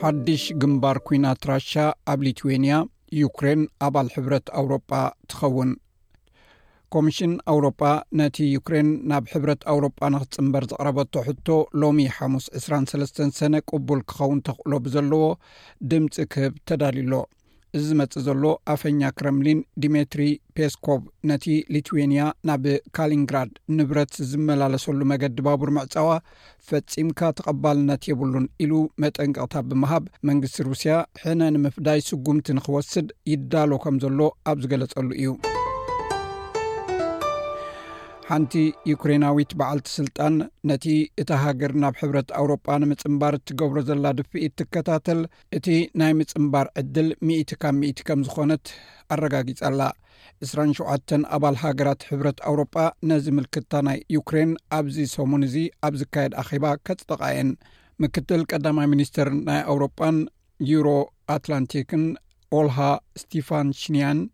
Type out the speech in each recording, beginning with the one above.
ሓድሽ ግንባር ኩናት ራሻ ኣብ ሊትዌንያ ዩክሬን ኣባል ሕብረት ኣውሮጳ ትኸውን ኮሚሽን ኣውሮጳ ነቲ ዩክሬን ናብ ሕብረት ኣውሮጳ ንክትፅምበር ዘቕረበቶ ሕቶ ሎሚ ሓሙስ 23 ሰነ ቅቡል ክኸውን ተኽእሎ ብዘለዎ ድምፂ ክህብ ተዳልዩሎ እዚ ዝመጽእ ዘሎ ኣፈኛ ክረምሊን ዲሜትሪ ፔስኮቭ ነቲ ሊትዌንያ ናብ ካሊንግራድ ንብረት ዝመላለሰሉ መገዲ ባቡር ምዕፃዋ ፈፂምካ ተቐባልነት የብሉን ኢሉ መጠንቀቕታ ብምሃብ መንግስቲ ሩስያ ሕነ ንምፍዳይ ስጉምቲ ንክወስድ ይዳሎ ከም ዘሎ ኣብ ዝገለጸሉ እዩ ሓንቲ ዩክሬናዊት በዓልቲ ስልጣን ነቲ እታ ሃገር ናብ ሕብረት ኣውሮጳ ንምፅምባር እትገብሮ ዘላ ድፍኢት ትከታተል እቲ ናይ ምፅምባር ዕድል ሚእቲ ካብ ሚእቲ ከም ዝኾነት ኣረጋጊፃላ እስራን ሸውዓተን ኣባል ሃገራት ሕብረት ኣውሮጳ ነዚ ምልክታ ናይ ዩክሬን ኣብዚ ሰሙን እዚ ኣብ ዝካየድ ኣኼባ ከፅጠቃ እየን ምክትል ቀዳማይ ሚኒስትር ናይ ኣውሮጳን ዩሮ ኣትላንቲክን ኦልሃ ስቲፋን ሽንያን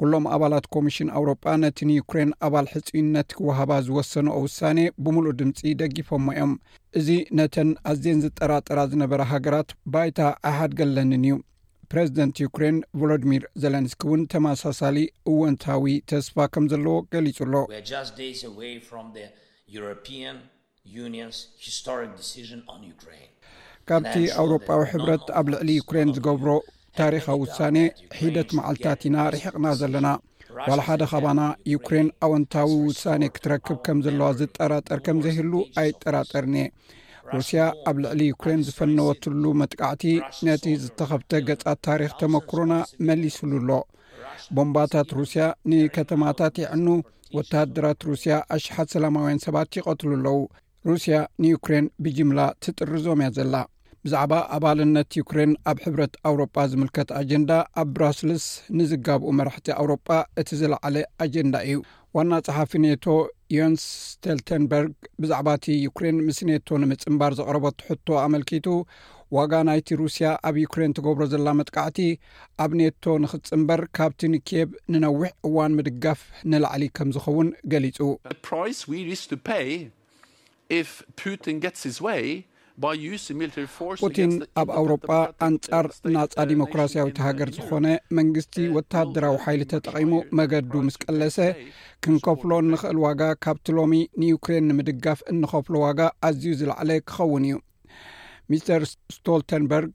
ኩሎም ኣባላት ኮሚሽን ኣውሮጳ ነቲ ንዩክሬን ኣባል ሕፅዩነት ክወሃባ ዝወሰንኦ ውሳኔ ብምሉእ ድምፂ ደጊፎሞ እዮም እዚ ነተን ኣዝየን ዝጠራጠራ ዝነበራ ሃገራት ባይታ ኣይሓድገለንን እዩ ፕረዚደንት ዩክሬን ቮሎድሚር ዘለንስኪ እውን ተመሳሳሊ እወንታዊ ተስፋ ከም ዘለዎ ገሊጹ ኣሎ ካብቲ ኣውሮጳዊ ሕብረት ኣብ ልዕሊ ዩክሬን ዝገብሮ ታሪኻዊ ውሳኔ ሒደት መዓልትታት ኢና ርሒቕና ዘለና ዋላ ሓደ ካባና ዩክሬን ኣወንታዊ ውሳኔ ክትረክብ ከም ዘለዋ ዝጠራጠር ከም ዘይህሉ ኣይጠራጠርን እየ ሩስያ ኣብ ልዕሊ ዩክሬን ዝፈነወትሉ መጥቃዕቲ ነቲ ዝተኸብተ ገጻት ታሪኽ ተመክሮና መሊስሉ ኣሎ ቦምባታት ሩስያ ንከተማታት ይዕኑ ወተሃደራት ሩስያ ኣሽሓት ሰላማውያን ሰባት ይቐትሉ ኣለዉ ሩስያ ንዩክሬን ብጅምላ ትጥርዞም እያ ዘላ ብዛዕባ ኣባልነት ዩክሬን ኣብ ሕብረት ኣውሮጳ ዝምልከት ኣጀንዳ ኣብ ብራስልስ ንዝጋብኡ መራሕቲ ኣውሮጳ እቲ ዝለዓለ ኣጀንዳ እዩ ዋና ጸሓፊ ኔቶ ዮንስ ስቴልተንበርግ ብዛዕባ እቲ ዩክሬን ምስ ኔቶ ንምጽምባር ዘቕረበቱ ሕቶ ኣመልኪቱ ዋጋ ናይቲ ሩስያ ኣብ ዩክሬን ትገብሮ ዘላ መጥቃዕቲ ኣብ ኔቶ ንክጽምበር ካብቲ ንኬብ ንነዊሕ እዋን ምድጋፍ ንላዕሊ ከም ዝኸውን ገሊጹ ፑቲን ኣብ ኣውሮጳ ኣንጻር ናጻ ዲሞክራስያዊት ሃገር ዝኾነ መንግስቲ ወተሃደራዊ ሓይሊ ተጠቒሙ መገዱ ምስ ቀለሰ ክንከፍሎ እንኽእል ዋጋ ካብቲ ሎሚ ንዩክሬን ንምድጋፍ እንኸፍሎ ዋጋ ኣዝዩ ዝለዕለ ክኸውን እዩ ሚስተር ስቶልተንበርግ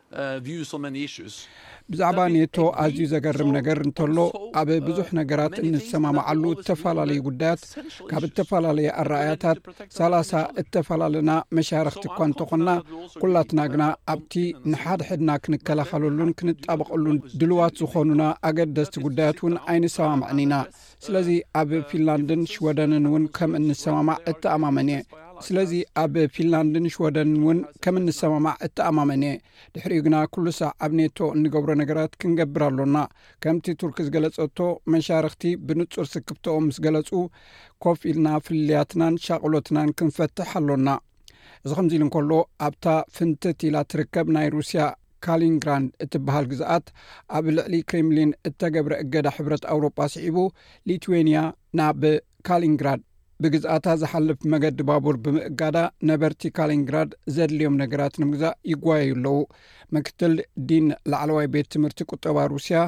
ብዛዕባ ኔቶ ኣዝዩ ዘገርም ነገር እንተሎ ኣብ ብዙሕ ነገራት እንሰማማዓሉ እተፈላለዩ ጉዳያት ካብ እተፈላለየ ኣረኣያታት ሳላሳ እተፈላለና መሻርክቲ እኳ እንተኾንና ኩላትና ግና ኣብቲ ንሓድሕድና ክንከላኸለሉን ክንጣበቐሉን ድልዋት ዝኾኑና ኣገደስቲ ጉዳያት እውን ኣይንሰማምዕን ኢና ስለዚ ኣብ ፊንላንድን ሽወደንን እውን ከም እንሰማማዕ እተኣማመን እየ ስለዚ ኣብ ፊንላንድን ሽወደንን እውን ከም እንሰማማዕ እተኣማመን እየ ድሕሪኡ ግና ኩሉ ሳዕ ኣብ ኔቶ እንገብሮ ነገራት ክንገብር ኣሎና ከምቲ ቱርኪ ዝገለጸቶ መሻርክቲ ብንጹር ስክብተኦም ምስ ገለጹ ኮፍ ኢልና ፍልልያትናን ሻቅሎትናን ክንፈትሕ ኣሎና እዚ ከምዚ ኢሉ እንከሎ ኣብታ ፍንትት ኢላ ትርከብ ናይ ሩስያ ካሊንግራንድ እትበሃል ግዝኣት ኣብ ልዕሊ ክሬምሊን እተገብረ እገዳ ሕብረት ኣውሮጳ ስዒቡ ሊትዌንያ ናብ ካሊንግራድ ብግዝኣታ ዝሓልፍ መገዲ ባቡር ብምእጋዳ ነበርቲ ካሊንግራድ ዘድልዮም ነገራት ንምግዛእ ይጓየዩ ኣለዉ ምክትል ዲን ላዕለዋይ ቤት ትምህርቲ ቁጠባ ሩስያ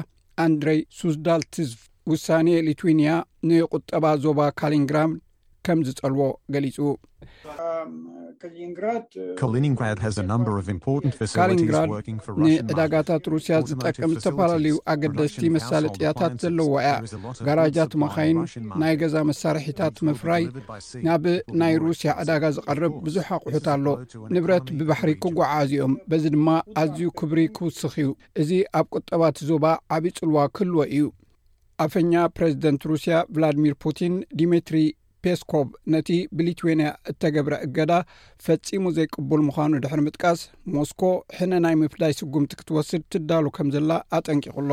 ኣንድረይ ሱዝዳልትዝ ውሳኔ ሊትዊንያ ንቁጠባ ዞባ ካሊንግራም ከም ዝጸልዎ ገሊጹ። ካሊንግራድ ንዕዳጋታት ሩስያ ዝጠቅም ዝተፈላለዩ ኣገደስቲ መሳለጥያታት ዘለዎ እያ። ጋራጃት መኻይን፣ ናይ ገዛ መሳርሒታት ምፍራይ፣ ናብ ናይ ሩስያ ዕዳጋ ዝቐርብ ብዙሕ ኣቑሑት ኣሎ። ንብረት ብባሕሪ ክጓዓዙ እዮም፣ በዚ ድማ ኣዝዩ ክብሪ ክውስኽ እዩ። እዚ ኣብ ቁጠባ እቲ ዞባ ዓብዪ ጽልዋ ክህልዎ እዩ። ኣፈኛ ፕረዚደንት ሩስያ ቭላድሚር ፑቲን ዲሜትሪ ፔስኮቭ ነቲ ብሊትዌንያ እተገብረ እገዳ ፈጺሙ ዘይቅቡል ምዃኑ ድሕሪ ምጥቃስ ሞስኮ ሕነ ናይ ምፍዳይ ስጉምቲ ክትወስድ ትዳሉ ከም ዘላ ኣጠንቂቑ ኣሎ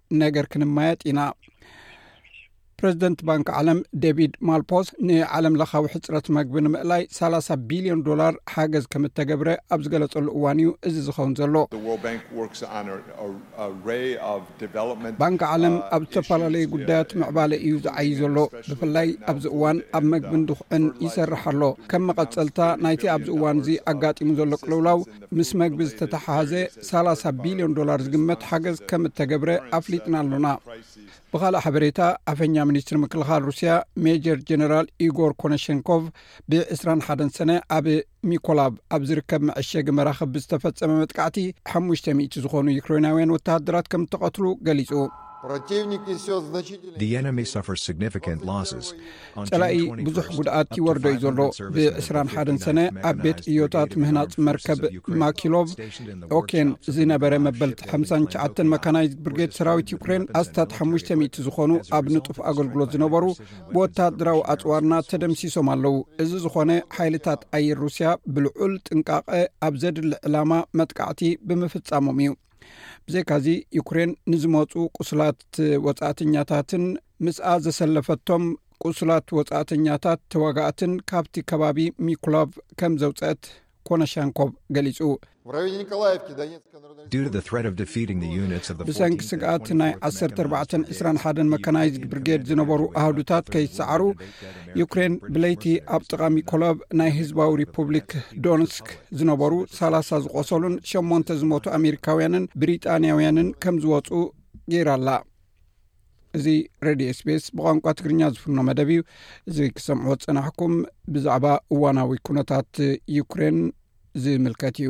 ነገር ክንማየጥ ኢና ፕረዚደንት ባንኪ ዓለም ደቪድ ማልፖስ ንዓለም ለኻዊ ሕፅረት መግቢ ንምእላይ 30 ቢልዮን ዶላር ሓገዝ ከም እተገብረ ኣብ ዝገለፀሉ እዋን እዩ እዚ ዝኸውን ዘሎ ባንኪ ዓለም uh, ኣብ ዝተፈላለዩ ጉዳያት ምዕባለ እዩ ዝዓይ ዘሎ ብፍላይ ኣብዚ እዋን ኣብ መግቢን ድኩዕን ይሰርሕ ኣሎ ከም መቐፀልታ ናይቲ ኣብዚ እዋን እዚ ኣጋጢሙ ዘሎ ቅልውላው ምስ መግቢ ዝተተሓሓዘ ሳላሳ ቢልዮን ዶላር ዝግመት ሓገዝ ከም እተገብረ ኣፍሊጥና ኣሎና ብካልእ ሓበሬታ ኣፈኛ ሚኒስትሪ ምክልኻል ሩስያ ሜጀር ጀነራል ኢጎር ኮነሸንኮቭ ብ ዕስራን ሓደን ሰነ ኣብ ሚኮላቭ ኣብ ዝርከብ መዐሸጊ መራኽብ ብዝተፈጸመ መጥቃዕቲ ሓሙሽተ ሚእቲ ዝኾኑ ዩክሬናውያን ወተሃደራት ከም እተቐትሉ ገሊጹ። ጸላኢ ብዙሕ ጉድኣት ይወርዶ እዩ ዘሎ ብዕስራን ሓደን ሰነ ኣብ ቤት ዕዮታት ምህናፅ መርከብ ማኪሎቭ ኦኬን ዝነበረ መበልቲ ሓ9ሸ መካናይዝ ብርጌድ ሰራዊት ዩክሬን ኣስታት ሓ00 ዝኾኑ ኣብ ንጡፍ ኣገልግሎት ዝነበሩ ብወታደራዊ ኣፅዋርና ተደምሲሶም ኣለው እዚ ዝኾነ ሓይልታት ኣየር ሩስያ ብልዑል ጥንቃቐ ኣብ ዘድሊ ዕላማ መጥቃዕቲ ብምፍፃሞም እዩ ብዘይካዚ ዩክሬን ንዝመፁ ቁስላት ወፃእተኛታትን ምስኣ ዘሰለፈቶም ቁሱላት ወጻእተኛታት ተዋጋእትን ካብቲ ከባቢ ሚኩላቭ ከም ዘውጸአት ኮነሻንኮቭ ገሊጹ። ብሰንኪ ስግኣት ናይ ዓሰርተ ኣርባዕተን ዕስራን ሓደን መካናይዝድ ብርጌድ ዝነበሩ ኣሃዱታት ከይሰዓሩ ዩክሬን ብለይቲ ኣብ ጥቓ ሚኮላቭ ናይ ህዝባዊ ሪፑብሊክ ዶንስክ ዝነበሩ ሰላሳ ዝቆሰሉን ሸሞንተ ዝሞቱ ኣሜሪካውያንን ብሪጣንያውያንን ከም ዝወጹ ገይራ ኣላ። እዚ ሬድዮ ስፔስ ብቋንቋ ትግርኛ ዝፍኖ መደብ እዩ እዚ ክሰምዑ ዝፀናሕኩም ብዛዕባ እዋናዊ ኩነታት ዩክሬን ዝምልከት እዩ